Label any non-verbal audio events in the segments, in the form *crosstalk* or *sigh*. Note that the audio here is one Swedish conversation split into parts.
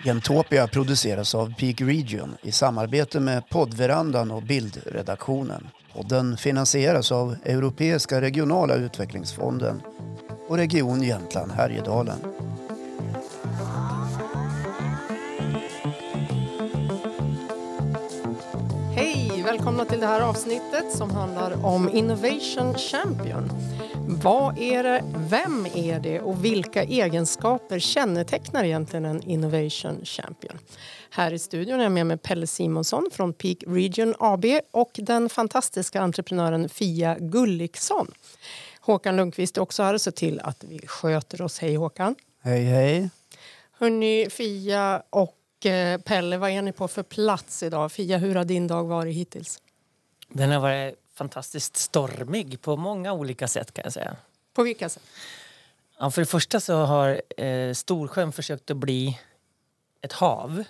Jämtopia produceras av Peak Region i samarbete med poddverandan och bildredaktionen. Podden finansieras av Europeiska regionala utvecklingsfonden och Region Jämtland Härjedalen. Hej! Välkomna till det här avsnittet som handlar om Innovation Champion. Vad är det, vem är det och vilka egenskaper kännetecknar egentligen en Innovation Champion? Här i studion är jag med mig Pelle Simonsson från Peak Region AB och den fantastiska entreprenören Fia Gulliksson. Håkan Lundqvist är också här och ser till att vi sköter oss. Hej Håkan! Hej hej! Hörni, Fia och eh, Pelle, vad är ni på för plats idag? Fia, hur har din dag varit hittills? Den har varit fantastiskt stormig på många olika sätt kan jag säga. På vilka sätt? Ja, för det första så har eh, Storsjön försökt att bli ett hav.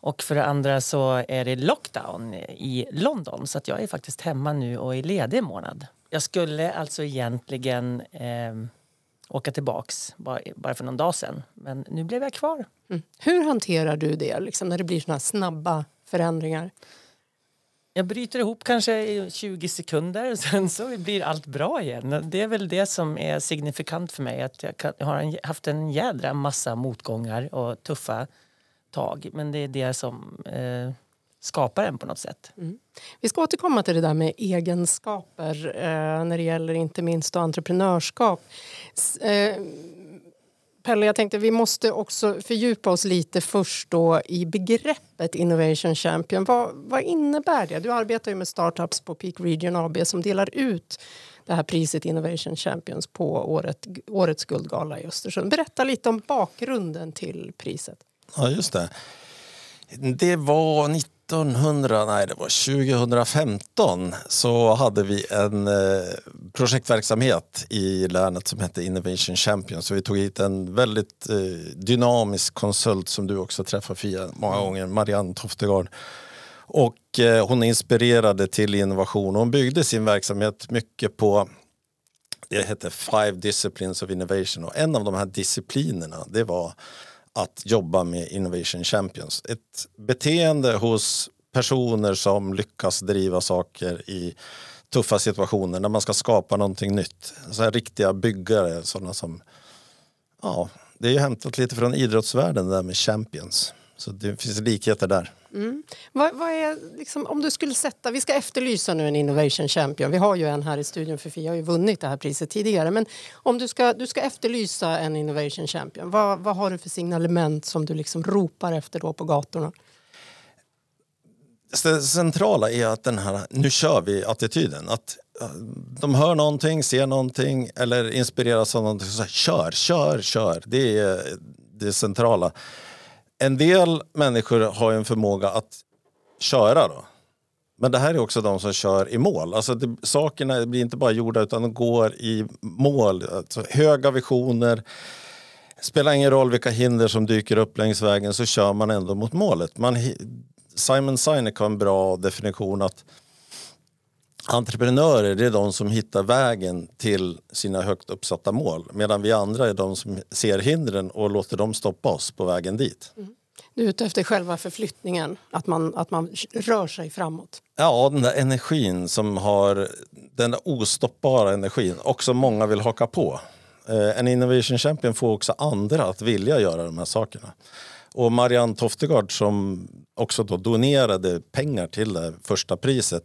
Och för det andra så är det lockdown i London så att jag är faktiskt hemma nu och är ledig en månad. Jag skulle alltså egentligen eh, åka tillbaks bara, bara för någon dag sedan men nu blev jag kvar. Mm. Hur hanterar du det liksom, när det blir såna snabba förändringar? Jag bryter ihop kanske i 20 sekunder *laughs* sen så blir allt bra igen. Det är väl det som är signifikant för mig att jag, kan, jag har haft en jädra massa motgångar och tuffa tag men det är det som eh, skapar en på något sätt. Mm. Vi ska återkomma till det där med egenskaper eh, när det gäller inte minst entreprenörskap. S eh, Pelle, jag tänkte vi måste också fördjupa oss lite först då i begreppet Innovation Champion. Vad, vad innebär det? Du arbetar ju med startups på Peak Region AB som delar ut det här priset Innovation Champions på året, årets guldgala i Östersund. Berätta lite om bakgrunden till priset. Ja, just det. Det var 1900, nej det var 2015 så hade vi en eh, projektverksamhet i länet som hette Innovation Champion. Så vi tog hit en väldigt eh, dynamisk konsult som du också träffar Fia många mm. gånger, Marianne Toftegård. Och eh, hon inspirerade till innovation. Hon byggde sin verksamhet mycket på det hette Five Disciplines of Innovation och en av de här disciplinerna det var att jobba med Innovation Champions. Ett beteende hos personer som lyckas driva saker i tuffa situationer när man ska skapa någonting nytt. Så här riktiga byggare, sådana som... Ja, det är ju hämtat lite från idrottsvärlden det där med Champions. Så det finns likheter där. Mm. Vad, vad, är, liksom, om du skulle sätta, vi ska efterlysa nu en Innovation Champion. Vi har ju en här i studion för Fia har ju vunnit det här priset tidigare. Men om du ska, du ska efterlysa en Innovation Champion, vad, vad har du för signalement som du liksom ropar efter då på gatorna? Det centrala är att den här nu kör vi-attityden. Att de hör någonting, ser någonting eller inspireras av någonting. Så här, kör, kör, kör. Det är det centrala en del människor har en förmåga att köra då. Men det här är också de som kör i mål. Alltså det, sakerna blir inte bara gjorda utan de går i mål. Alltså höga visioner. Spelar ingen roll vilka hinder som dyker upp längs vägen så kör man ändå mot målet. Man, Simon Sinek har en bra definition att entreprenörer är de som hittar vägen till sina högt uppsatta mål medan vi andra är de som ser hindren och låter dem stoppa oss på vägen dit. Mm. Du är ute efter själva förflyttningen, att man, att man rör sig framåt? Ja, den där energin som har den där ostoppbara energin och som många vill haka på. Eh, en Innovation Champion får också andra att vilja göra de här sakerna. Och Marianne Toftegård som också då donerade pengar till det första priset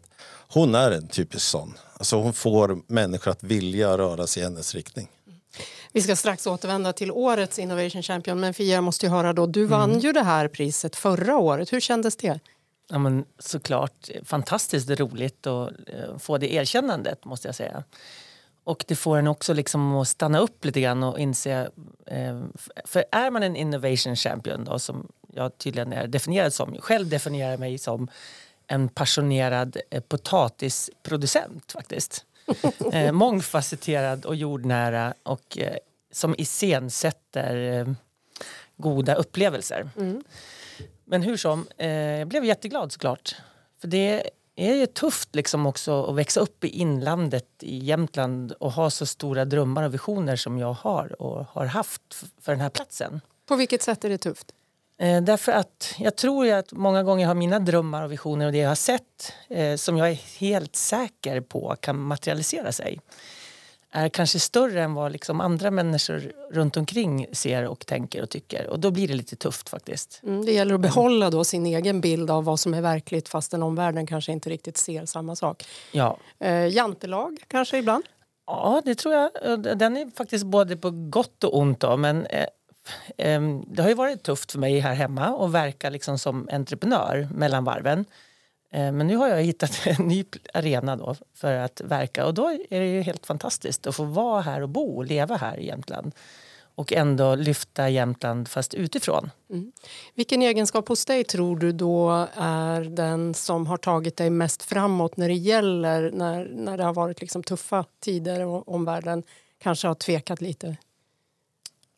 hon är en typisk sån. Alltså hon får människor att vilja röra sig i hennes riktning. Vi ska strax återvända till årets Innovation Champion men Fia måste ju höra då, du vann mm. ju det här priset förra året. Hur kändes det? Ja, men såklart fantastiskt roligt att eh, få det erkännandet måste jag säga. Och det får en också liksom att stanna upp lite grann och inse... Eh, för är man en innovation champion då, som jag tydligen är definierad som, själv definierar mig som en passionerad eh, potatisproducent faktiskt. *laughs* eh, mångfacetterad och jordnära och eh, som iscensätter eh, goda upplevelser. Mm. Men hur som, eh, jag blev jätteglad såklart. För det är ju tufft liksom också att växa upp i inlandet i Jämtland och ha så stora drömmar och visioner som jag har och har haft för den här platsen. På vilket sätt är det tufft? Eh, därför att jag tror att många gånger har mina drömmar och visioner och det jag har sett eh, som jag är helt säker på kan materialisera sig är kanske större än vad liksom andra människor runt omkring ser och tänker och tycker. Och då blir det lite tufft faktiskt. Mm, det gäller att behålla då sin egen bild av vad som är verkligt fastän omvärlden kanske inte riktigt ser samma sak. Ja. Eh, jantelag kanske ibland? Ja, det tror jag. Den är faktiskt både på gott och ont. Då, men eh, eh, Ehm, det har ju varit tufft för mig här hemma att verka liksom som entreprenör mellan varven. Ehm, men nu har jag hittat *laughs* en ny arena då för att verka och då är det ju helt fantastiskt att få vara här och bo och leva här i Jämtland och ändå lyfta Jämtland fast utifrån. Mm. Vilken egenskap hos dig tror du då är den som har tagit dig mest framåt när det gäller när, när det har varit liksom tuffa tider och omvärlden kanske har tvekat lite?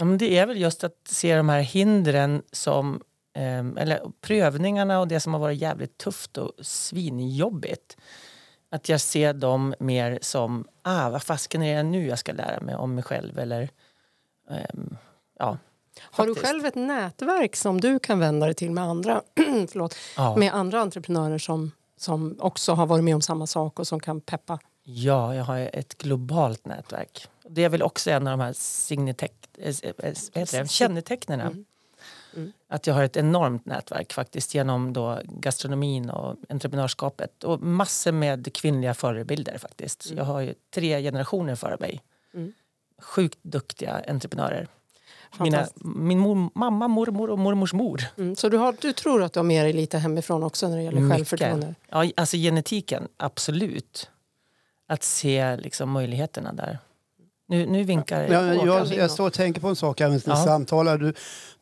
Ja, men det är väl just att se de här hindren som Ehm, eller prövningarna och det som har varit jävligt tufft och svinjobbigt. Att jag ser dem mer som, ah, vad fasken är det nu jag ska lära mig om mig själv eller um, ja. Har du själv ett nätverk som du kan vända dig till med andra, *clears throat* förlåt, ja. med andra entreprenörer som, som också har varit med om samma sak och som kan peppa? Ja, jag har ett globalt nätverk. Det är väl också en av de här signetek, äh, kännetecknen mm. Mm. Att jag har ett enormt nätverk faktiskt genom då gastronomin och entreprenörskapet och massor med kvinnliga förebilder faktiskt. Mm. Jag har ju tre generationer före mig. Mm. Sjukt duktiga entreprenörer. Mina, min mor, mamma, mormor och mormors mor. Mm, så du, har, du tror att du har med dig lite hemifrån också när det gäller Mycket. självförtroende? Ja, alltså genetiken, absolut. Att se liksom möjligheterna där. Nu, nu vinkar ja, jag, jag står och tänker på en sak även när ja. samtalar. Du,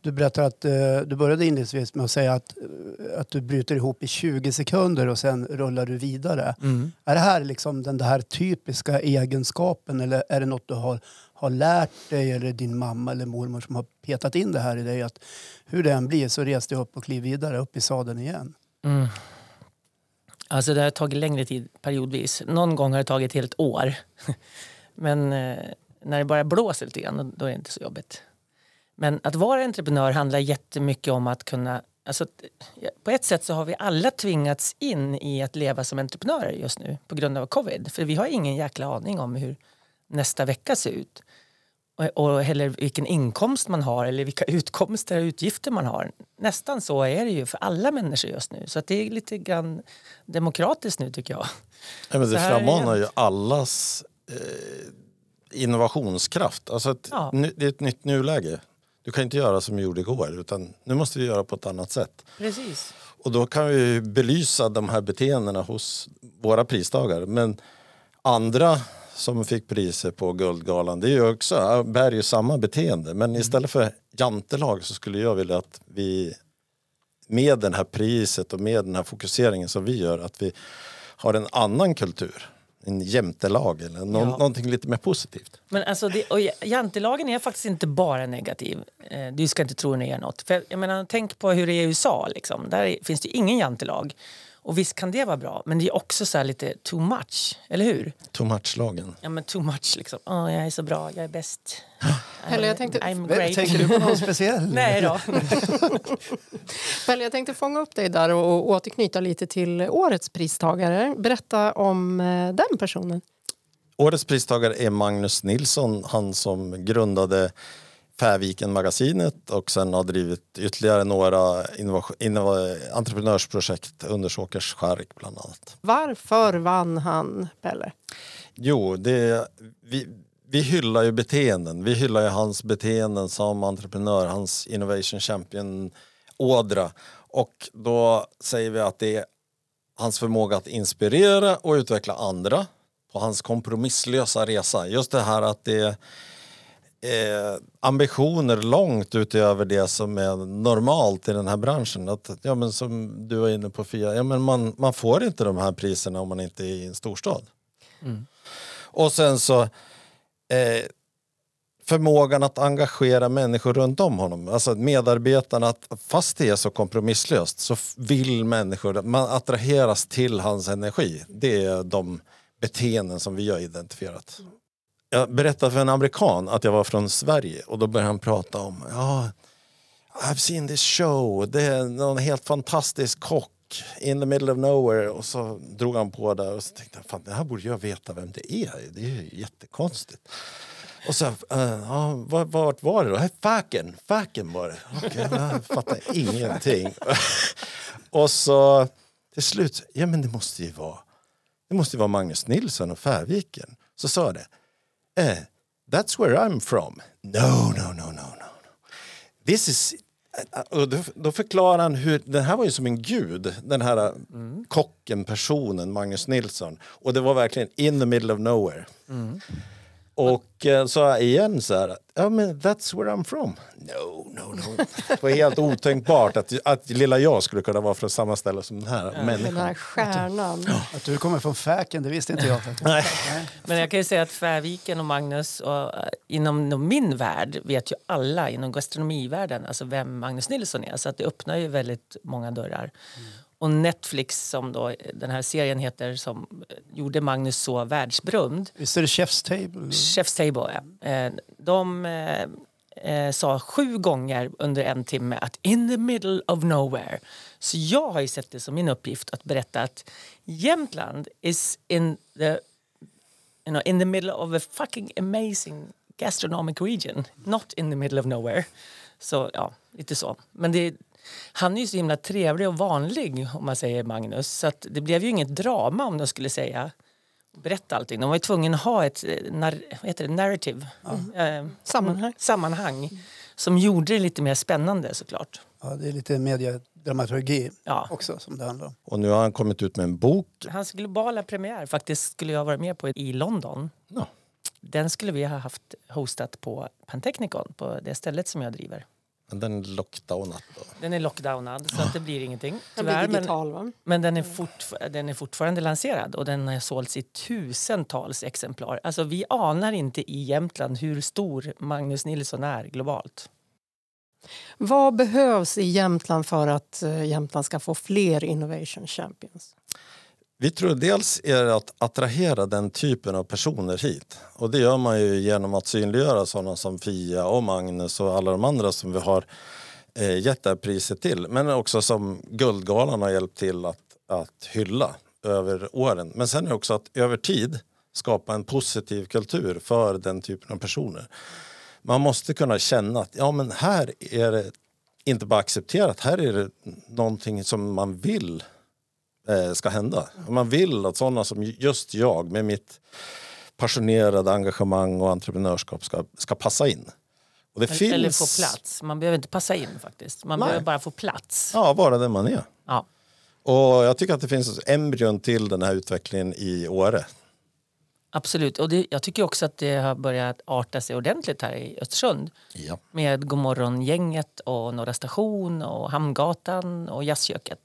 du berättar att uh, du började inledningsvis med att säga att, uh, att du bryter ihop i 20 sekunder och sen rullar du vidare. Mm. Är det här liksom den här typiska egenskapen eller är det något du har, har lärt dig eller din mamma eller mormor som har petat in det här i dig? Att hur det än blir så res dig upp och kliv vidare upp i sadeln igen. Mm. Alltså det har tagit längre tid periodvis. Någon gång har det tagit ett helt år. *laughs* Men eh, när det bara blåser lite grann, då är det inte så jobbigt. Men att vara entreprenör handlar jättemycket om att kunna Alltså, på ett sätt så har vi alla tvingats in i att leva som entreprenörer just nu på grund av covid. För vi har ingen jäkla aning om hur nästa vecka ser ut. Och, heller vilken inkomst man har eller vilka utkomster och utgifter man har. Nästan så är det ju för alla människor just nu. Så det är lite grann demokratiskt nu tycker jag. Ja, men det frammanar ju allas eh, innovationskraft. Alltså ett, ja. det är ett nytt nuläge. Du kan inte göra som vi gjorde igår utan nu måste vi göra på ett annat sätt. Precis. Och då kan vi belysa de här beteendena hos våra pristagare. Men andra som fick priser på Guldgalan, det är ju också, bär ju samma beteende. Men mm. istället för jantelag så skulle jag vilja att vi med det här priset och med den här fokuseringen som vi gör, att vi har en annan kultur en jämtelag eller nå ja. någonting lite mer positivt. Men alltså det, och jantelagen är faktiskt inte bara negativ. Eh, du ska inte tro den är något. För jag menar, tänk på hur det är i USA. Liksom. Där finns det ingen jantelag. Och visst kan det vara bra, men det är också så lite too much, eller hur? Too much-lagen. Ja, men too much liksom. Oh, jag är så bra, jag är bäst. *gasps* Pelle, jag tänkte... I'm great. Tänker du på någon *laughs* speciell? Nej då. *laughs* Pelle, jag tänkte fånga upp dig där och återknyta lite till årets pristagare. Berätta om eh, den personen. Årets pristagare är Magnus Nilsson, han som grundade Färviken-magasinet och sen har drivit ytterligare några entreprenörsprojekt, Undersåkers skärk bland annat. Varför vann han, Pelle? Jo, det, vi, vi hyllar ju beteenden. Vi hyllar ju hans beteenden som entreprenör, hans Innovation Champion-ådra. Och då säger vi att det är hans förmåga att inspirera och utveckla andra på hans kompromisslösa resa. Just det här att det eh, ambitioner långt utöver det som är normalt i den här branschen. Att, ja, men som du var inne på Fia, ja, men man, man får inte de här priserna om man inte är i en storstad. Mm. Och sen så eh, förmågan att engagera människor runt om honom. Alltså medarbetarna, att fast det är så kompromisslöst så vill människor, man attraheras till hans energi. Det är de beteenden som vi har identifierat jag berättade för en amerikan att jag var från Sverige och då började han prata om ja, I've seen this show, det är någon helt fantastisk kock in the middle of nowhere. Och så drog han på där och så tänkte jag, fan det här borde jag veta vem det är. Det är ju jättekonstigt. Och så, uh, ja, vart, vart var det då? Hey, facken var det. Okay, jag fattar ingenting. *laughs* och så till slut, ja men det måste ju vara, det måste ju vara Magnus Nilsson och Färviken. Så sa jag det, eh, that's where I'm from. No, no, no, no, no. This is eh, och då, då förklarar han hur, den här var ju som en gud, den här mm. kocken, personen, Magnus Nilsson. Och det var verkligen in the middle of nowhere. Mm. Och eh, sa igen så här, ja men that's where I'm from. No, no, no. Det var helt otänkbart att, att lilla jag skulle kunna vara från samma ställe som den här ja, människan. Den här stjärnan. Att du kommer från Fäken, det visste inte jag. *laughs* Nej. Men jag kan ju säga att Färviken och Magnus, och, uh, inom min värld vet ju alla inom gastronomivärlden alltså vem Magnus Nilsson är. Så att det öppnar ju väldigt många dörrar. Mm. Och Netflix, som då den här serien heter, som gjorde Magnus så världsberömd. Visst är det Chef's Table? Chef's Table, ja. Eh, de eh, eh, sa sju gånger under en timme att in the middle of nowhere. Så jag har ju sett det som min uppgift att berätta att Jämtland is in the, you know, in the middle of a fucking amazing gastronomic region. Not in the middle of nowhere. Så ja, lite så. Men det han är ju så himla trevlig och vanlig om man säger Magnus. Så att det blev ju inget drama om de skulle säga berätta allting. De var ju tvungna att ha ett eh, nar heter det, narrative, mm. eh, sammanhang, sammanhang mm. som gjorde det lite mer spännande såklart. Ja, det är lite mediedramaturgi ja. också som det handlar om. Och nu har han kommit ut med en bok. Hans globala premiär faktiskt skulle jag vara med på i London. Ja. Den skulle vi ha haft hostat på Pantechnicon, på det stället som jag driver. Men den är lockdownad då? Den är lockdownad så att det blir ingenting. Tyvärr, blir digital, men, men den, är fortf den är fortfarande lanserad och den har sålts i tusentals exemplar. Alltså vi anar inte i Jämtland hur stor Magnus Nilsson är globalt. Vad behövs i Jämtland för att eh, Jämtland ska få fler Innovation Champions? Vi tror dels är det att attrahera den typen av personer hit. Och det gör man ju genom att synliggöra sådana som Fia och Magnus och alla de andra som vi har eh, gett det här priset till. Men också som Guldgalan har hjälpt till att, att hylla över åren. Men sen är det också att över tid skapa en positiv kultur för den typen av personer. Man måste kunna känna att ja, men här är det inte bara accepterat, här är det någonting som man vill eh, ska hända. Man vill att sådana som just jag med mitt passionerade engagemang och entreprenörskap ska, ska passa in. Och det eller, finns... få plats. Man behöver inte passa in faktiskt. Man Nej. behöver bara få plats. Ja, vara den man är. Ja. Och jag tycker att det finns embryon till den här utvecklingen i Åre. Absolut. Och det, jag tycker också att det har börjat arta sig ordentligt här i Östersund. Ja. Med Godmorgon-gänget och Norra station och Hamngatan och Jazzköket.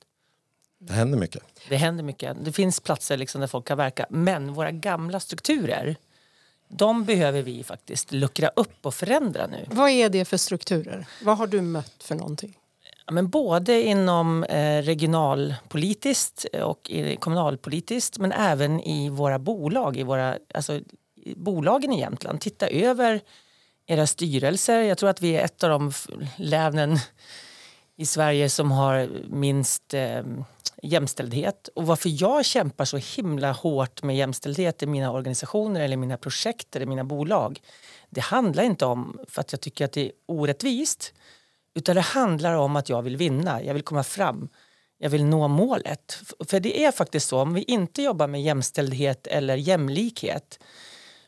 Det händer mycket. Det händer mycket. Det finns platser liksom där folk kan verka. Men våra gamla strukturer, de behöver vi faktiskt luckra upp och förändra nu. Vad är det för strukturer? Vad har du mött för någonting? Ja, men både inom eh, regionalpolitiskt och kommunalpolitiskt men även i våra bolag, i våra, alltså, bolagen i Jämtland. Titta över era styrelser. Jag tror att vi är ett av de länen i Sverige som har minst eh, jämställdhet. Och varför jag kämpar så himla hårt med jämställdhet i mina organisationer eller mina projekt eller mina bolag. Det handlar inte om för att jag tycker att det är orättvist. Utan det handlar om att jag vill vinna, jag vill komma fram. Jag vill nå målet. För det är faktiskt så, om vi inte jobbar med jämställdhet eller jämlikhet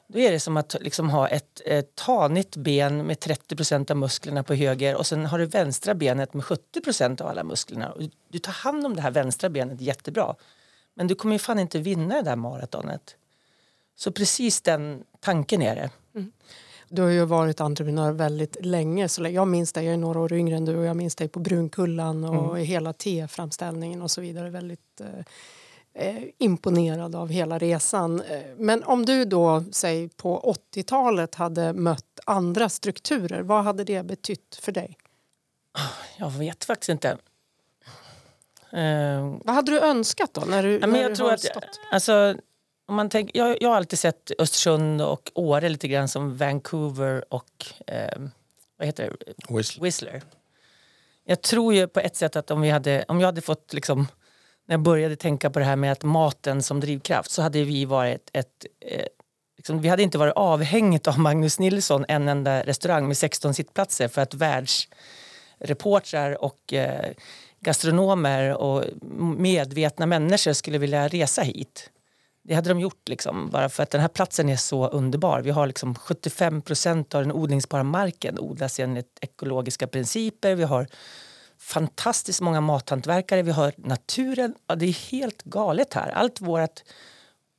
då är det som att liksom ha ett, ett tanigt ben med 30% av musklerna på höger och sen har du vänstra benet med 70% av alla musklerna. Och du tar hand om det här vänstra benet jättebra. Men du kommer ju fan inte vinna det där maratonet. Så precis den tanken är det. Mm. Du har ju varit entreprenör väldigt länge. Så jag minns dig, jag är några år yngre än du och jag minns dig på Brunkullan och mm. hela T-framställningen och så vidare. Väldigt eh, eh, imponerad av hela resan. Eh, men om du då, säg på 80-talet hade mött andra strukturer, vad hade det betytt för dig? Jag vet faktiskt inte. Uh, vad hade du önskat då? När du, ja, men jag du tror att, stått? Alltså, om man tänk, jag, jag har alltid sett Östersund och Åre lite grann som Vancouver och eh, vad heter det? Whistler. Whistler. Jag tror ju på ett sätt att om, vi hade, om jag hade fått liksom, när jag började tänka på det här med att maten som drivkraft så hade vi varit ett, eh, liksom, vi hade inte varit avhängigt av Magnus Nilsson en enda restaurang med 16 sittplatser för att världsreportrar och eh, gastronomer och medvetna människor skulle vilja resa hit. Det hade de gjort liksom, bara för att den här platsen är så underbar. Vi har liksom 75 procent av den odlingsbara marken odlas enligt ekologiska principer. Vi har fantastiskt många mathantverkare, vi har naturen. Ja, det är helt galet här. Allt vårt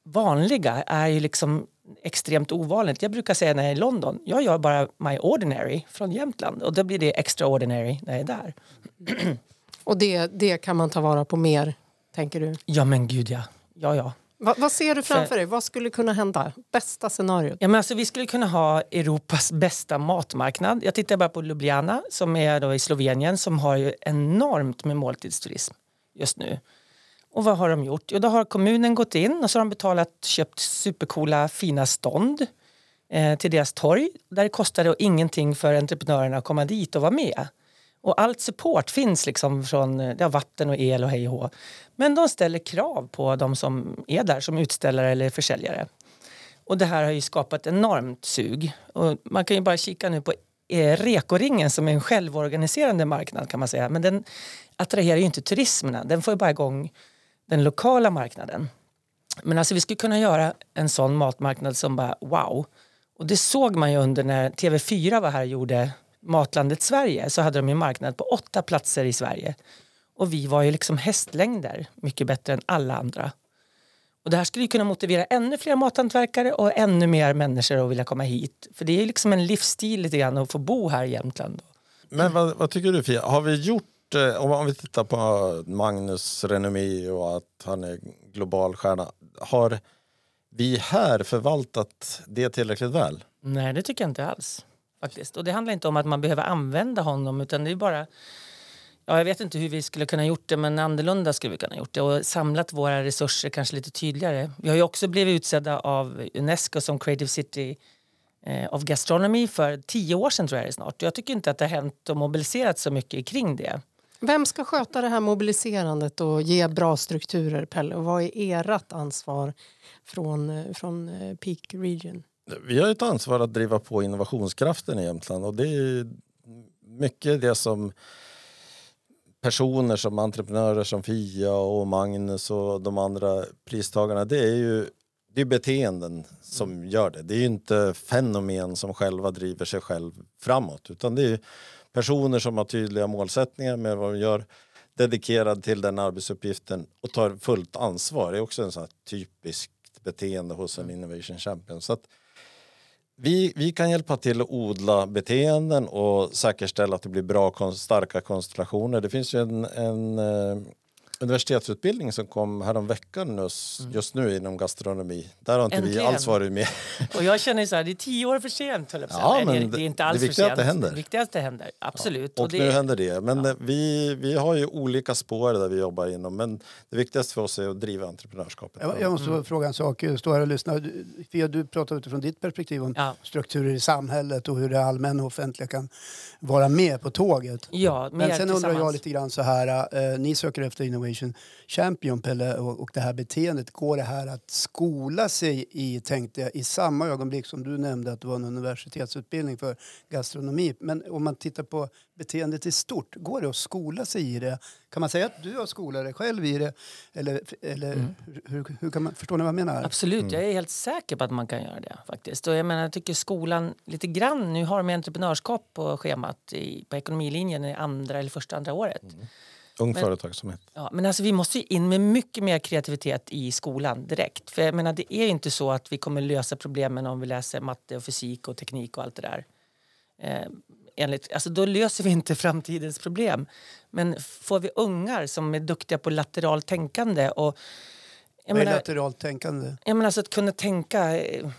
vanliga är ju liksom extremt ovanligt. Jag brukar säga när jag är i London, jag gör bara my ordinary från Jämtland och då blir det extraordinary när jag är där. Och det, det kan man ta vara på mer, tänker du? Ja men gud ja. Ja, ja. Va, vad ser du framför dig? Vad skulle kunna hända? Bästa scenariot? Ja, men alltså, vi skulle kunna ha Europas bästa matmarknad. Jag tittar bara på Ljubljana som är då i Slovenien som har ju enormt med måltidsturism just nu. Och vad har de gjort? Jo, då har kommunen gått in och så har de betalat, köpt supercoola fina stånd eh, till deras torg. Där det kostade ingenting för entreprenörerna att komma dit och vara med. Och allt support finns liksom från ja, vatten och el och hej och hå. Men de ställer krav på de som är där som utställare eller försäljare. Och det här har ju skapat enormt sug. Och man kan ju bara kika nu på eh, Rekoringen som är en självorganiserande marknad kan man säga. Men den attraherar ju inte turismerna. Den får ju bara igång den lokala marknaden. Men alltså vi skulle kunna göra en sån matmarknad som bara wow. Och det såg man ju under när TV4 var här och gjorde Matlandet Sverige så hade de en marknad på åtta platser i Sverige. Och vi var ju liksom hästlängder mycket bättre än alla andra. Och det här skulle kunna motivera ännu fler mathantverkare och ännu mer människor att vilja komma hit. För det är liksom en livsstil lite grann att få bo här i Jämtland. Men vad, vad tycker du Fia? Har vi gjort, eh, om vi tittar på Magnus renommé och att han är global stjärna. Har vi här förvaltat det tillräckligt väl? Nej, det tycker jag inte alls. Faktiskt. Och det handlar inte om att man behöver använda honom utan det är bara Ja, jag vet inte hur vi skulle kunna gjort det men annorlunda skulle vi kunna gjort det och samlat våra resurser kanske lite tydligare. Vi har ju också blivit utsedda av Unesco som Creative City eh, of Gastronomy för tio år sedan tror jag det är snart. Jag tycker inte att det har hänt och mobiliserat så mycket kring det. Vem ska sköta det här mobiliserandet och ge bra strukturer, Pelle? Och vad är ert ansvar från, eh, från eh, Peak Region? Vi har ett ansvar att driva på innovationskraften i Jämtland och det är mycket det som personer som entreprenörer som Fia och Magnus och de andra pristagarna, det är ju det är beteenden som gör det. Det är inte fenomen som själva driver sig själv framåt utan det är personer som har tydliga målsättningar med vad de gör dedikerad till den arbetsuppgiften och tar fullt ansvar. Det är också en sån typiskt beteende hos en innovation champion. Så att vi, vi kan hjälpa till att odla beteenden och säkerställa att det blir bra, starka konstellationer. Det finns ju en, en eh, universitetsutbildning som kom häromveckan just, mm. just nu inom gastronomi. Där har inte Äntligen. vi alls varit med. *laughs* Och jag känner så här, det är tio år för sent. Ja, men det, är inte alls det viktiga är att det händer. Det viktiga att det händer, absolut. Ja, och, och det, nu händer det. Men ja. vi, vi har ju olika spår där vi jobbar inom. Men det viktigaste för oss är att driva entreprenörskapet. Jag, jag måste mm. fråga en sak. Jag står här och lyssnar. Fia, du pratar utifrån ditt perspektiv om ja. strukturer i samhället och hur det allmänna och offentliga kan vara med på tåget. Ja, men sen undrar jag lite grann så här. Eh, ni söker efter innovation champion Pelle och, och det här beteendet. Går det här att skola sig i, tänkte jag, i samma ögonblick som du nämnde att det var en universitetsutbildning för gastronomi. Men om man tittar på beteendet i stort, går det att skola sig i det? Kan man säga att du har skolat dig själv i det? Eller, eller mm. hur, hur, kan man, förstår ni vad jag menar? Absolut, mm. jag är helt säker på att man kan göra det faktiskt. Och jag menar, jag tycker skolan lite grann, nu har de entreprenörskap på schemat i, på ekonomilinjen i andra eller första andra året. Mm. Ung men, företagsamhet. Ja, men alltså, vi måste in med mycket mer kreativitet i skolan direkt. För jag menar, det är inte så att vi kommer lösa problemen om vi läser matte och fysik och teknik och allt det där. Eh, enligt, alltså, då löser vi inte *laughs* framtidens problem. Men får vi ungar som är duktiga på lateralt tänkande och vad är lateralt tänkande? Jag menar, alltså att kunna tänka eh,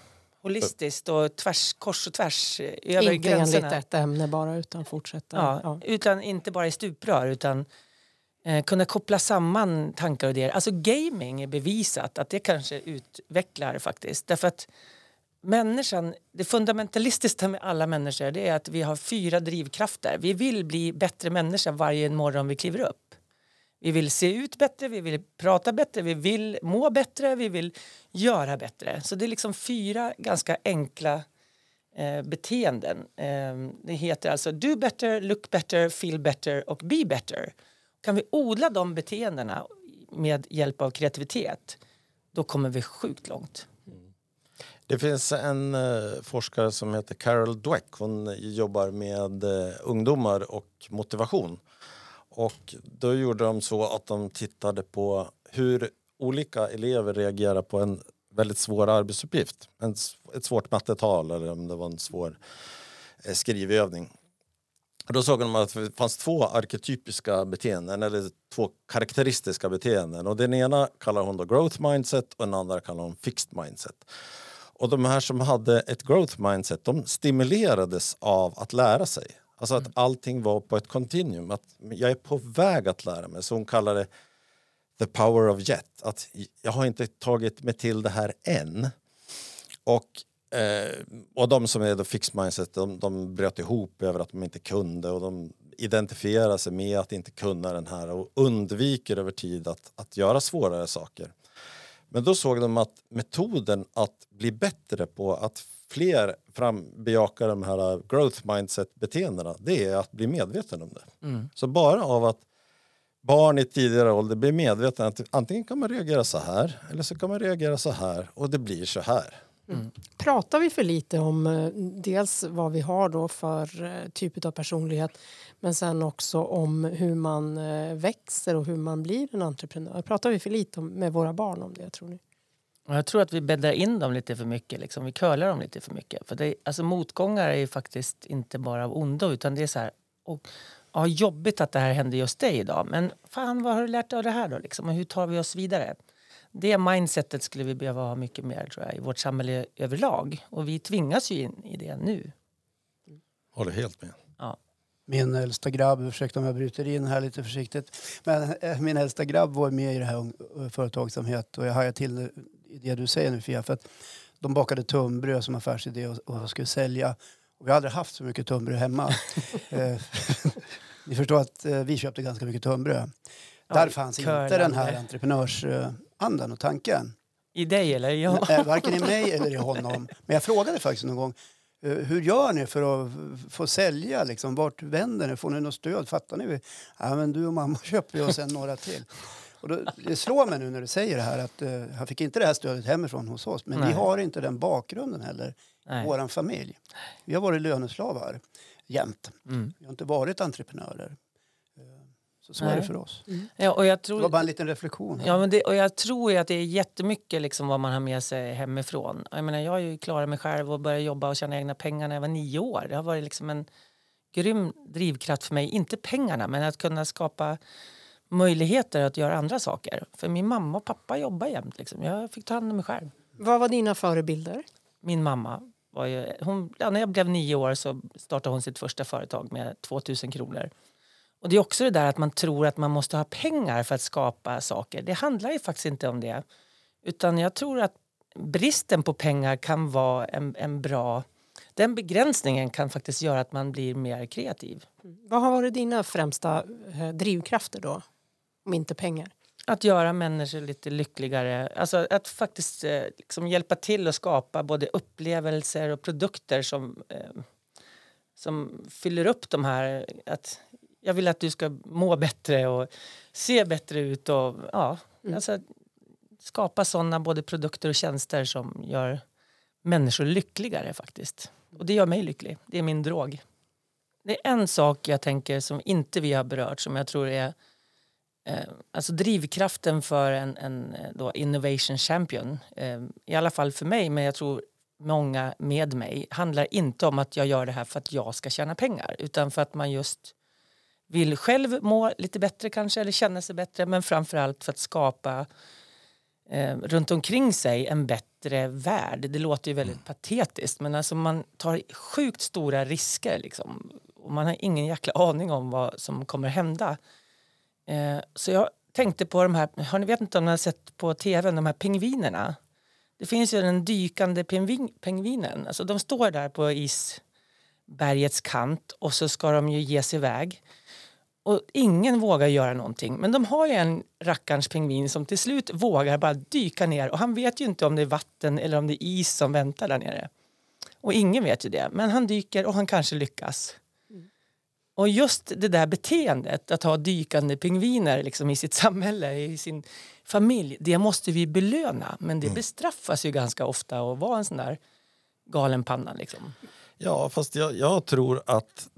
holistiskt och tvärs, kors och tvärs eh, över inte gränserna. Inte enligt ett ämne bara utan fortsätta. Ja, ja. Utan inte bara i stuprör utan Eh, kunna koppla samman tankar och idéer. Alltså gaming är bevisat att det kanske utvecklar faktiskt. Därför att människan, det fundamentalistiska med alla människor det är att vi har fyra drivkrafter. Vi vill bli bättre människa varje morgon vi kliver upp. Vi vill se ut bättre, vi vill prata bättre, vi vill må bättre, vi vill göra bättre. Så det är liksom fyra ganska enkla eh, beteenden. Eh, det heter alltså do better, look better, feel better och be better. Kan vi odla de beteendena med hjälp av kreativitet då kommer vi sjukt långt. Det finns en eh, forskare som heter Carol Dweck. Hon jobbar med eh, ungdomar och motivation. Och då gjorde de så att de tittade på hur olika elever reagerar på en väldigt svår arbetsuppgift. En, ett svårt mattetal eller om det var en svår eh, skrivövning. Då såg de att det fanns två arketypiska beteenden, eller två karaktäristiska beteenden. Och den ena kallar hon då growth mindset och den andra kallar hon fixed mindset. Och de här som hade ett growth mindset, de stimulerades av att lära sig. Alltså att allting var på ett kontinuum, att jag är på väg att lära mig. Så hon kallar det the power of jet, att jag har inte tagit mig till det här än. Och Eh, och de som är då fixed mindset, de, de bröt ihop över att de inte kunde och de identifierar sig med att inte kunna den här och undviker över tid att, att göra svårare saker. Men då såg de att metoden att bli bättre på att fler fram, bejakar de här growth mindset beteendena, det är att bli medveten om det. Mm. Så bara av att barn i tidigare ålder blir medvetna att antingen kan man reagera så här eller så kan man reagera så här och det blir så här. Mm. Pratar vi för lite om eh, dels vad vi har då för eh, typ av personlighet men sen också om hur man eh, växer och hur man blir en entreprenör? Pratar vi för lite med våra barn om det tror ni? Jag tror att vi bäddar in dem lite för mycket. Liksom. Vi curlar dem lite för mycket. För det, alltså, motgångar är faktiskt inte bara av ondo utan det är så här... Och, ja, jobbigt att det här hände just dig idag men fan vad har du lärt dig av det här då? Liksom? Och hur tar vi oss vidare? Det mindsetet skulle vi behöva ha mycket mer tror jag, i vårt samhälle överlag. Och vi tvingas ju in i det nu. Håller helt med. Ja. Min äldsta grabb, ursäkta om jag bryter in här lite försiktigt, men eh, min äldsta grabb var med i det här företagsamhet och jag hajar till det du säger nu Fia, för att de bakade tunnbröd som affärsidé och, och skulle sälja. Och vi har aldrig haft så mycket tunnbröd hemma. *laughs* Eh, *laughs* ni förstår att eh, vi köpte ganska mycket tunnbröd. Där fanns inte den här entreprenörsandan och tanken. I dig eller? Ja. Nej, varken i mig eller i honom. Men jag frågade faktiskt någon gång eh, hur gör ni för att få sälja? Liksom? Vart vänder ni? Får ni något stöd? Fattar ni? Ja, men du och mamma *laughs* köper och sen några till. Och då, det slår mig nu när du säger det här att uh, han fick inte det här stödet hemifrån hos oss. Men Nej. vi har inte den bakgrunden heller. Nej. Vår familj. Vi har varit löneslavar jämt. Mm. Vi har inte varit entreprenörer. Så, så är det för oss. Mm. Ja, och jag tror, det var bara en liten reflektion. Ja, men det, och jag tror att det är jättemycket liksom vad man har med sig hemifrån. Jag, menar, jag har ju klarat mig själv och börjat jobba och tjäna egna pengar när jag var nio år. Det har varit liksom en grym drivkraft för mig. Inte pengarna, men att kunna skapa möjligheter att göra andra saker. För min mamma och pappa jobbar jämt. Liksom. Jag fick ta hand om mig själv. Vad var dina förebilder? Min mamma. Var ju, hon, ja, när jag blev nio år så startade hon sitt första företag med 2000 kronor. Och det är också det där att man tror att man måste ha pengar för att skapa saker. Det handlar ju faktiskt inte om det. Utan jag tror att bristen på pengar kan vara en, en bra... Den begränsningen kan faktiskt göra att man blir mer kreativ. Mm. Vad har varit dina främsta eh, drivkrafter då? Om inte pengar? Att göra människor lite lyckligare. Alltså att faktiskt eh, liksom hjälpa till att skapa både upplevelser och produkter som, eh, som fyller upp de här... Att jag vill att du ska må bättre och se bättre ut. Och, ja, mm. alltså, skapa sådana både produkter och tjänster som gör människor lyckligare faktiskt. Och det gör mig lycklig. Det är min drog. Det är en sak jag tänker som inte vi har berört som jag tror är eh, alltså drivkraften för en, en då innovation champion. Eh, I alla fall för mig, men jag tror många med mig handlar inte om att jag gör det här för att jag ska tjäna pengar utan för att man just vill själv må lite bättre kanske eller känna sig bättre men framförallt för att skapa eh, runt omkring sig en bättre värld. Det låter ju väldigt mm. patetiskt men alltså man tar sjukt stora risker liksom. och man har ingen jäkla aning om vad som kommer hända. Eh, så jag tänkte på de här, har ni vet inte om ni har sett på tv, de här pingvinerna? Det finns ju den dykande pingvin, pingvinen. Alltså de står där på isbergets kant och så ska de ju ge sig iväg. Och ingen vågar göra någonting. Men de har ju en rackarns pingvin som till slut vågar bara dyka ner. Och han vet ju inte om det är vatten eller om det är is som väntar där nere. Och ingen vet ju det. Men han dyker och han kanske lyckas. Och just det där beteendet, att ha dykande pingviner liksom i sitt samhälle, i sin familj, det måste vi belöna. Men det bestraffas ju ganska ofta att vara en sån där galen panna. Liksom. Ja, fast jag, jag tror att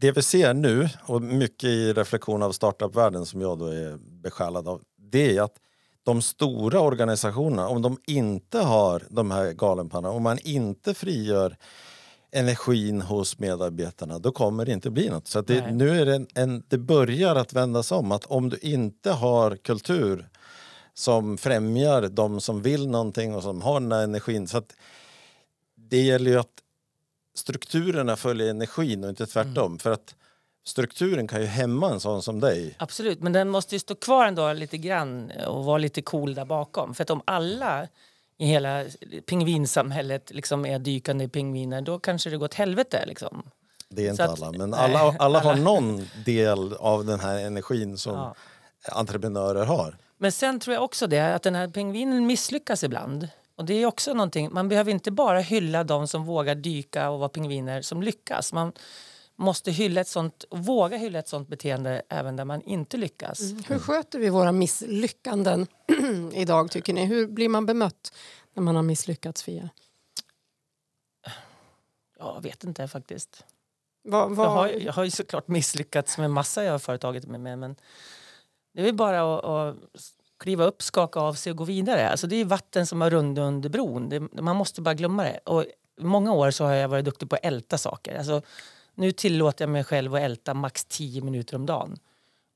det vi ser nu, och mycket i reflektion av startupvärlden som jag då är besjälad av, det är att de stora organisationerna, om de inte har de här galenpannorna, om man inte frigör energin hos medarbetarna, då kommer det inte bli något. Så det, nu är det, en, en, det börjar att vändas om. Att om du inte har kultur som främjar de som vill någonting och som har den här energin. Så det gäller ju att strukturerna följer energin och inte tvärtom. För att strukturen kan ju hämma en sån som dig. Absolut, men den måste ju stå kvar ändå lite grann och vara lite cool där bakom. För att om alla i hela pingvinsamhället liksom är dykande pingviner då kanske det går åt helvete. Liksom. Det är inte att- alla, men nej, alla, *laughs* alla har alla- någon del av den här energin som Ja. entreprenörer har. Men sen tror jag också det att den här pingvinen misslyckas ibland. Och det är också någonting, man behöver inte bara hylla de som vågar dyka och vara pingviner som lyckas. Man måste hylla ett sånt, våga hylla ett sånt beteende även där man inte lyckas. Hur sköter vi våra misslyckanden *clears throat* idag tycker ni? Hur blir man bemött när man har misslyckats Fia? Jag vet inte faktiskt. Vad, Jag vad, har, jag har ju såklart misslyckats med massa jag har företaget med, med men det är väl bara att, att kliva upp, skaka av sig och gå vidare. Alltså det är vatten som har runnit under bron. Det, man måste bara glömma det. Och många år så har jag varit duktig på att älta saker. Alltså, nu tillåter jag mig själv att älta max 10 minuter om dagen.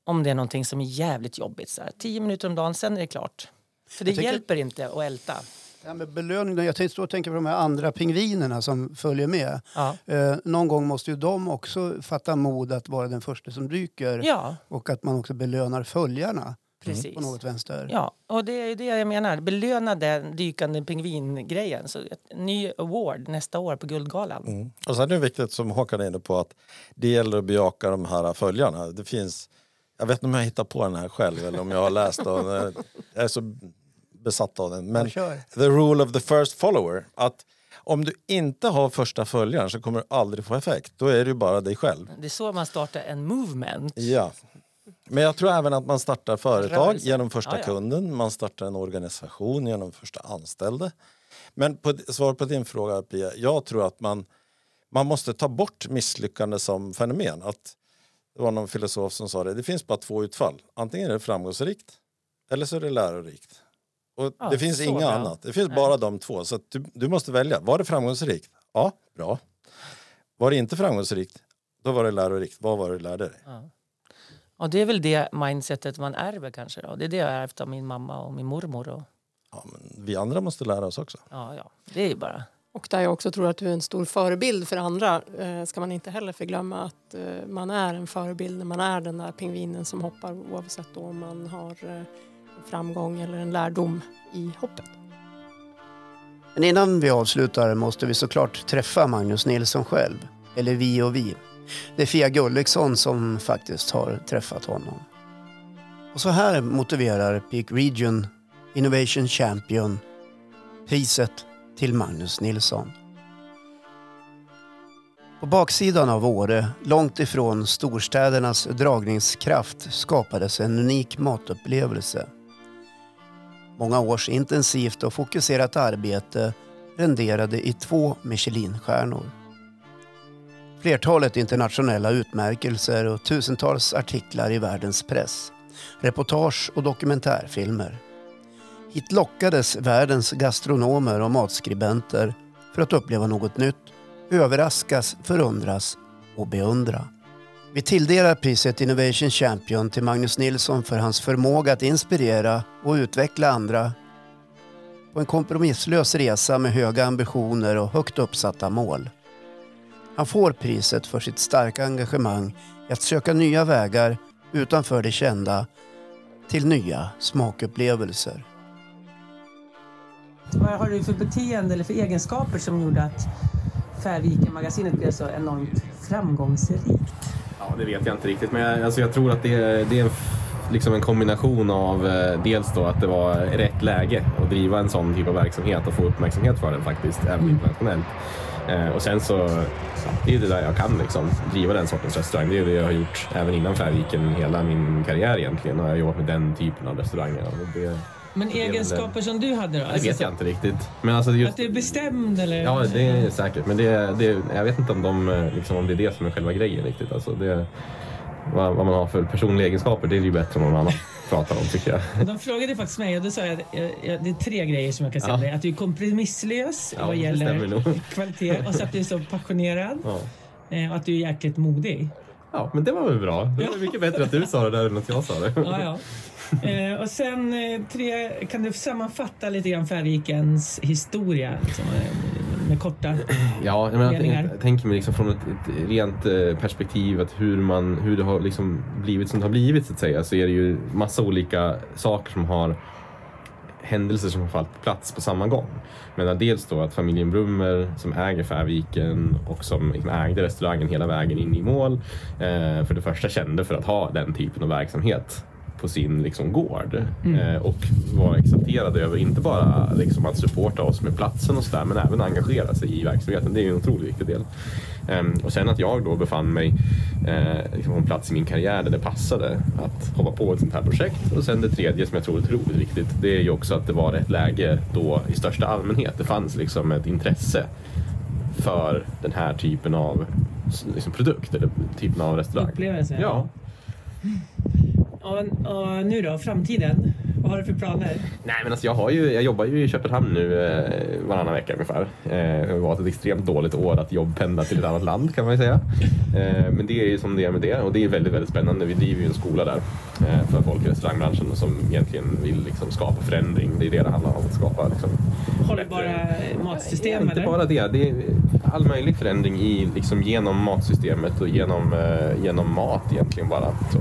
Om det är någonting som är jävligt jobbigt. Så här. 10 minuter om dagen, sen är det klart. För det tänker- hjälper inte att älta. Ja, med belöning, jag tänkte stå och tänka på de här andra pingvinerna som följer med. Ja. Eh, någon gång måste ju de också fatta mod att vara den första som dyker ja, och att man också belönar följarna precis. på något vänster. Ja, och det är det jag menar. Belöna den dykande pingvingrejen. Så ett ny award nästa år på Guldgalan. Mm. Och sen är det viktigt som Håkan är inne på att det gäller att bejaka de här följarna. Det finns, jag vet inte om jag hittar på den här själv eller om jag har läst den. *laughs* Jag är så besatt av den. Men the rule of the first follower. Att om du inte har första följaren så kommer du aldrig få effekt. Då är det ju bara dig själv. Det är så man startar en movement. Ja. Men jag tror även att man startar företag Rörelse. genom första Ja, ja. kunden. Man startar en organisation genom första anställde. Men på, svar på din fråga Pia, jag tror att man, man måste ta bort misslyckande som fenomen. Att det var någon filosof som sa det, det finns bara två utfall. Antingen är det framgångsrikt eller så är det lärorikt. Och Ja, det finns inga bra. annat. Det finns Nej. bara de två. Så du, du måste välja. Var det framgångsrikt? Ja, bra. Var det inte framgångsrikt? Då var det lärorikt. Vad var det du lärde dig? Och det är väl det mindsetet man ärver kanske. Då. Det är det jag ärvt av min mamma och min mormor. Och, Ja, men vi andra måste lära oss också. ja, ja, det är ju bara... Och där jag också tror att du är en stor förebild för andra eh, ska man inte heller förglömma att eh, man är en förebild när man är den där pingvinen som hoppar oavsett då om man har eh, framgång eller en lärdom i hoppet. Men innan vi avslutar måste vi såklart träffa Magnus Nilsson själv. Eller vi och vi. Det är Fia Gulliksson som faktiskt har träffat honom. Och så här motiverar Peak Region Innovation Champion priset till Magnus Nilsson. På baksidan av Åre, långt ifrån storstädernas dragningskraft, skapades en unik matupplevelse. Många års intensivt och fokuserat arbete renderade i två Michelinstjärnor. Flertalet internationella utmärkelser och tusentals artiklar i världens press, reportage och dokumentärfilmer. Hit lockades världens gastronomer och matskribenter för att uppleva något nytt, överraskas, förundras och beundra. Vi tilldelar priset Innovation Champion till Magnus Nilsson för hans förmåga att inspirera och utveckla andra på en kompromisslös resa med höga ambitioner och högt uppsatta mål. Han får priset för sitt starka engagemang i att söka nya vägar utanför det kända till nya smakupplevelser. Vad har du för beteende eller för egenskaper som gjorde att Färviken-magasinet blev så enormt framgångsrikt? Ja, det vet jag inte riktigt, men jag, alltså jag tror att det, är- det är liksom en kombination av eh, dels då att det var rätt läge att driva en sån typ av verksamhet och få uppmärksamhet för den faktiskt, även internationellt. Eh, och sen så, det är ju det där jag kan liksom, driva den sortens restaurang. Det är det jag har gjort även innan Färviken, hela min karriär egentligen har jag jobbat med den typen av restauranger. Det, Men egenskaper som du hade då? det vet jag inte riktigt. Men alltså just, Att du är bestämd eller? Ja, det är säkert. Men det, det, jag vet inte om, de, eh, liksom, om det är det som är själva grejen riktigt. Alltså det, vad, vad man har för personliga egenskaper, det är ju bättre om någon annan *laughs* pratar om tycker jag. De frågade faktiskt mig och då sa jag att eh, eh, det är tre grejer som jag kan säga Ja. dig. Att du är kompromisslös Ja, vad gäller kvalitet och så att du är så passionerad Ja. eh, och att du är jäkligt modig. ja, men det var väl bra. Det var mycket bättre att du sa det där än att jag sa det. Ja, ja. Eh, och sen tre, kan du sammanfatta lite grann Färvikens historia liksom, med korta? *clears throat* Ja, jag, menar, jag, tänker mig liksom från ett, ett rent eh, perspektiv att hur, man, hur det har liksom blivit som det har blivit så att säga så är det ju massa olika saker som har händelser som har fallit plats på samma gång. Men dels då att familjen Brummer som äger Färviken och som liksom ägde restaurangen hela vägen in i mål eh, för det första kände för att ha den typen av verksamhet på sin liksom, gård eh, och var exalterade över inte bara liksom, att supporta oss med platsen och sådär men även engagera sig i verksamheten. Det är en otroligt viktig del. Ehm, och sen att jag då befann mig eh, liksom på en plats i min karriär där det passade att hoppa på ett sånt här projekt. Och sen det tredje som jag tror är otroligt viktigt, det är ju också att det var rätt läge då i största allmänhet. Det fanns liksom ett intresse för den här typen av liksom, produkt eller typen av restaurang. Upplevelse? Ja. Och, och nu då, framtiden? Vad har du för planer? Nej men alltså jag, har ju, jag jobbar ju i Köpenhamn nu eh, varannan vecka ungefär. Eh, det varit ett extremt dåligt år att jobbpendla till ett annat land kan man ju säga. Eh, men det är ju som det är med det och det är väldigt, väldigt spännande. Vi driver ju en skola där eh, för folk i restaurangbranschen som egentligen vill liksom, skapa förändring. Det är det det handlar om, att skapa liksom, Hållbara matsystem inte eller? bara det. Det är all möjlig förändring i, liksom, genom matsystemet och genom, eh, genom mat egentligen bara. Så.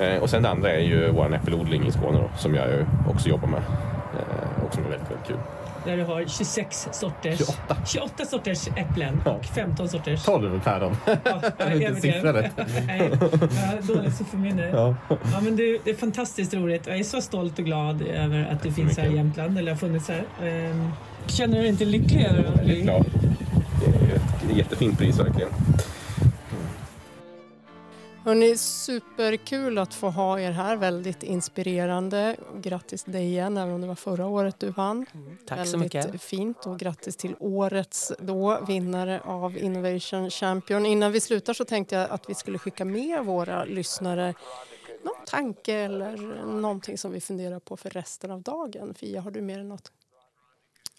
Eh, och sen det andra är ju vår äppelodling i Skåne då, som jag också jobbar med. Eh, och som är väldigt, väldigt kul. Där du har 26 sorters, 28. 28 sorters äpplen Ja. och 15 sorters... 12 päron. Ja, inte *laughs* jag vet siffra det. rätt. *laughs* Nej, jag har dåligt sifferminne. Ja. Ja, men du, det är fantastiskt roligt. Jag är så stolt och glad över att du finns här i. Jämtland, eller har funnits här. Ehm, Känner du dig inte lycklig? Väldigt glad. Det är ju ett jättefint pris verkligen. Hörrni, superkul att få ha er här. Väldigt inspirerande. Grattis dig igen, även om det var förra året du vann. Tack Väldigt så mycket. fint och grattis till årets då, vinnare av Innovation Champion. Innan vi slutar så tänkte jag att vi skulle skicka med våra lyssnare någon tanke eller någonting som vi funderar på för resten av dagen. Fia, har du mer än något?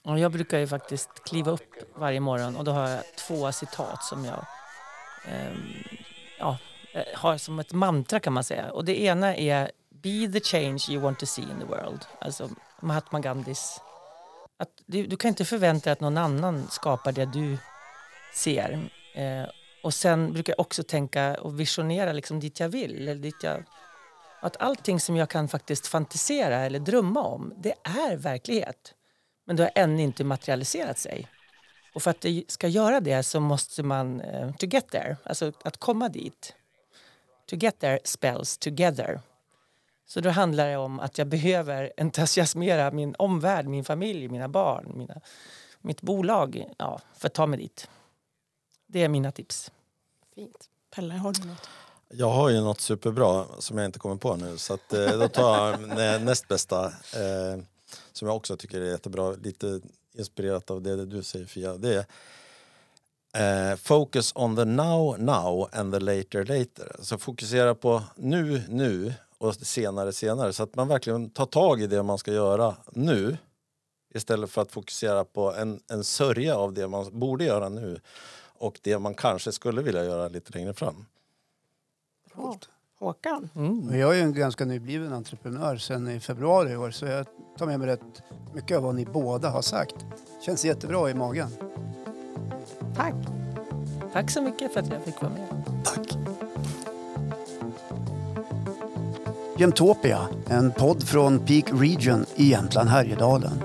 Ja, jag brukar ju faktiskt kliva upp varje morgon och då har jag två citat som jag ehm, ja, eh, Eh, har som ett mantra kan man säga. Och det ena är Be the change you want to see in the world. Alltså Mahatma Gandhis. Att du, du kan inte förvänta dig att någon annan skapar det du ser. Eh, och sen brukar jag också tänka och visionera liksom dit jag vill. Eller dit jag, att allting som jag kan faktiskt fantisera eller drömma om, det är verklighet. Men det har ännu inte materialiserat sig. Och för att det ska göra det så måste man, eh, to get there, alltså att komma dit. To get there spells together. Så då handlar det om att jag behöver entusiasmera min omvärld, min familj, mina barn, mina, mitt bolag ja, för att ta mig dit. Det är mina tips. Fint. Pelle, har du något? Jag har ju något superbra som jag inte kommer på nu så att, eh, då tar jag *laughs* nä- näst bästa eh, som jag också tycker är jättebra, lite inspirerat av det du säger Fia. Det är eh, Focus on the now now and the later later. Så fokusera på nu nu och senare senare så att man verkligen tar tag i det man ska göra nu istället för att fokusera på en, en sörja av det man borde göra nu och det man kanske skulle vilja göra lite längre fram. Bra. Håkan? Och Jag är ju en ganska nybliven entreprenör sen i februari i år så jag tar med mig rätt mycket av vad ni båda har sagt. Känns jättebra i magen. Tack. Tack så mycket för att jag fick vara med. Tack! Jämtopia, en podd från Peak Region i Jämtland Härjedalen.